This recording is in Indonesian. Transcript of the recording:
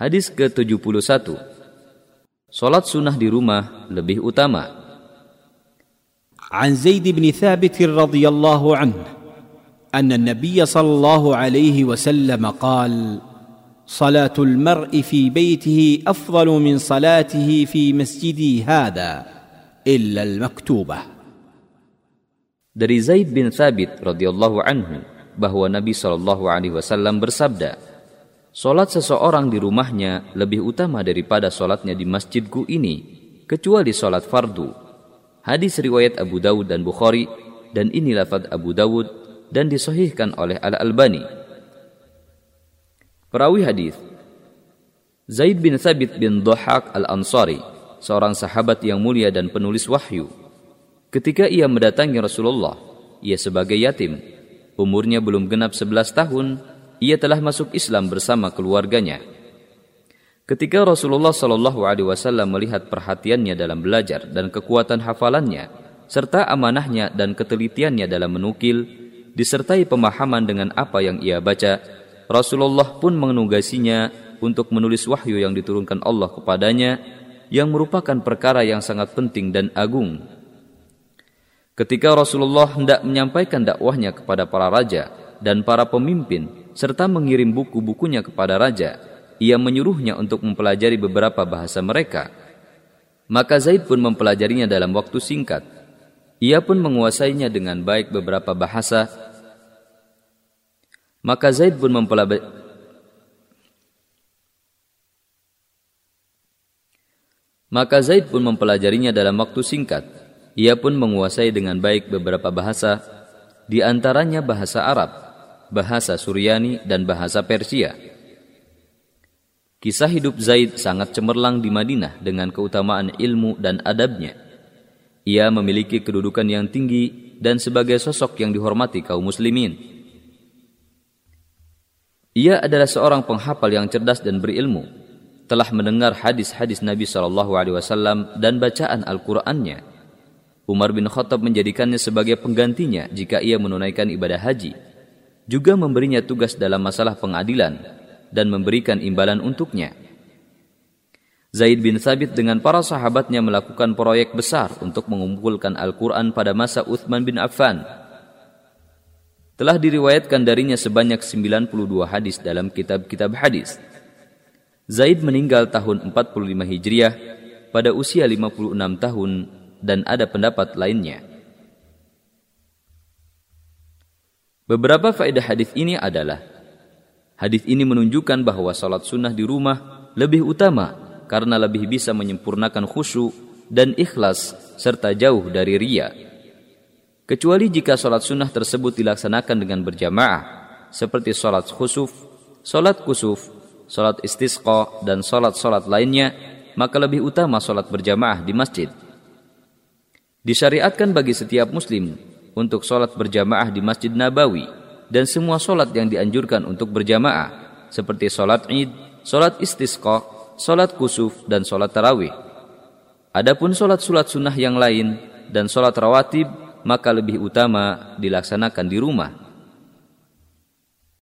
Hadis ke-71 Salat sunnah di rumah lebih utama عن زيد بن ثابت رضي الله عنه ان النبي صلى الله عليه وسلم قال صلاه المرء في بيته افضل من صلاته في مسجدي هذا الا المكتوبه Dari Zaid bin Thabit radhiyallahu anhu bahwa Nabi Shallallahu alaihi wasallam bersabda, Salat seseorang di rumahnya lebih utama daripada salatnya di masjidku ini, kecuali salat fardu Hadis riwayat Abu Dawud dan Bukhari dan ini lafaz Abu Dawud dan disohihkan oleh Al-Albani. Perawi hadis Zaid bin Thabit bin Dhahak Al-Ansari, seorang sahabat yang mulia dan penulis wahyu. Ketika ia mendatangi Rasulullah, ia sebagai yatim. Umurnya belum genap 11 tahun, ia telah masuk Islam bersama keluarganya. Ketika Rasulullah Wasallam melihat perhatiannya dalam belajar dan kekuatan hafalannya, serta amanahnya dan ketelitiannya dalam menukil, disertai pemahaman dengan apa yang ia baca, Rasulullah pun menugasinya untuk menulis wahyu yang diturunkan Allah kepadanya, yang merupakan perkara yang sangat penting dan agung. Ketika Rasulullah hendak menyampaikan dakwahnya kepada para raja dan para pemimpin, serta mengirim buku-bukunya kepada raja, ia menyuruhnya untuk mempelajari beberapa bahasa mereka. Maka Zaid pun mempelajarinya dalam waktu singkat. Ia pun menguasainya dengan baik beberapa bahasa. Maka Zaid pun mempelajari Maka Zaid pun mempelajarinya dalam waktu singkat. Ia pun menguasai dengan baik beberapa bahasa, di antaranya bahasa Arab, bahasa Suryani, dan bahasa Persia. Kisah hidup Zaid sangat cemerlang di Madinah dengan keutamaan ilmu dan adabnya. Ia memiliki kedudukan yang tinggi dan sebagai sosok yang dihormati kaum muslimin. Ia adalah seorang penghafal yang cerdas dan berilmu. Telah mendengar hadis-hadis Nabi SAW dan bacaan Al-Qur'annya. Umar bin Khattab menjadikannya sebagai penggantinya jika ia menunaikan ibadah haji. Juga memberinya tugas dalam masalah pengadilan dan memberikan imbalan untuknya. Zaid bin Thabit dengan para sahabatnya melakukan proyek besar untuk mengumpulkan Al-Quran pada masa Uthman bin Affan. Telah diriwayatkan darinya sebanyak 92 hadis dalam kitab-kitab hadis. Zaid meninggal tahun 45 Hijriah pada usia 56 tahun dan ada pendapat lainnya. Beberapa faedah hadis ini adalah Hadis ini menunjukkan bahwa salat sunnah di rumah lebih utama karena lebih bisa menyempurnakan khusyuk dan ikhlas serta jauh dari ria. Kecuali jika salat sunnah tersebut dilaksanakan dengan berjamaah seperti salat khusuf, salat kusuf, salat istisqa dan salat-salat lainnya, maka lebih utama salat berjamaah di masjid. Disyariatkan bagi setiap muslim untuk salat berjamaah di Masjid Nabawi dan semua solat yang dianjurkan untuk berjamaah seperti solat id, solat istisqa, solat kusuf, dan solat tarawih. Adapun solat-solat sunnah yang lain dan solat rawatib maka lebih utama dilaksanakan di rumah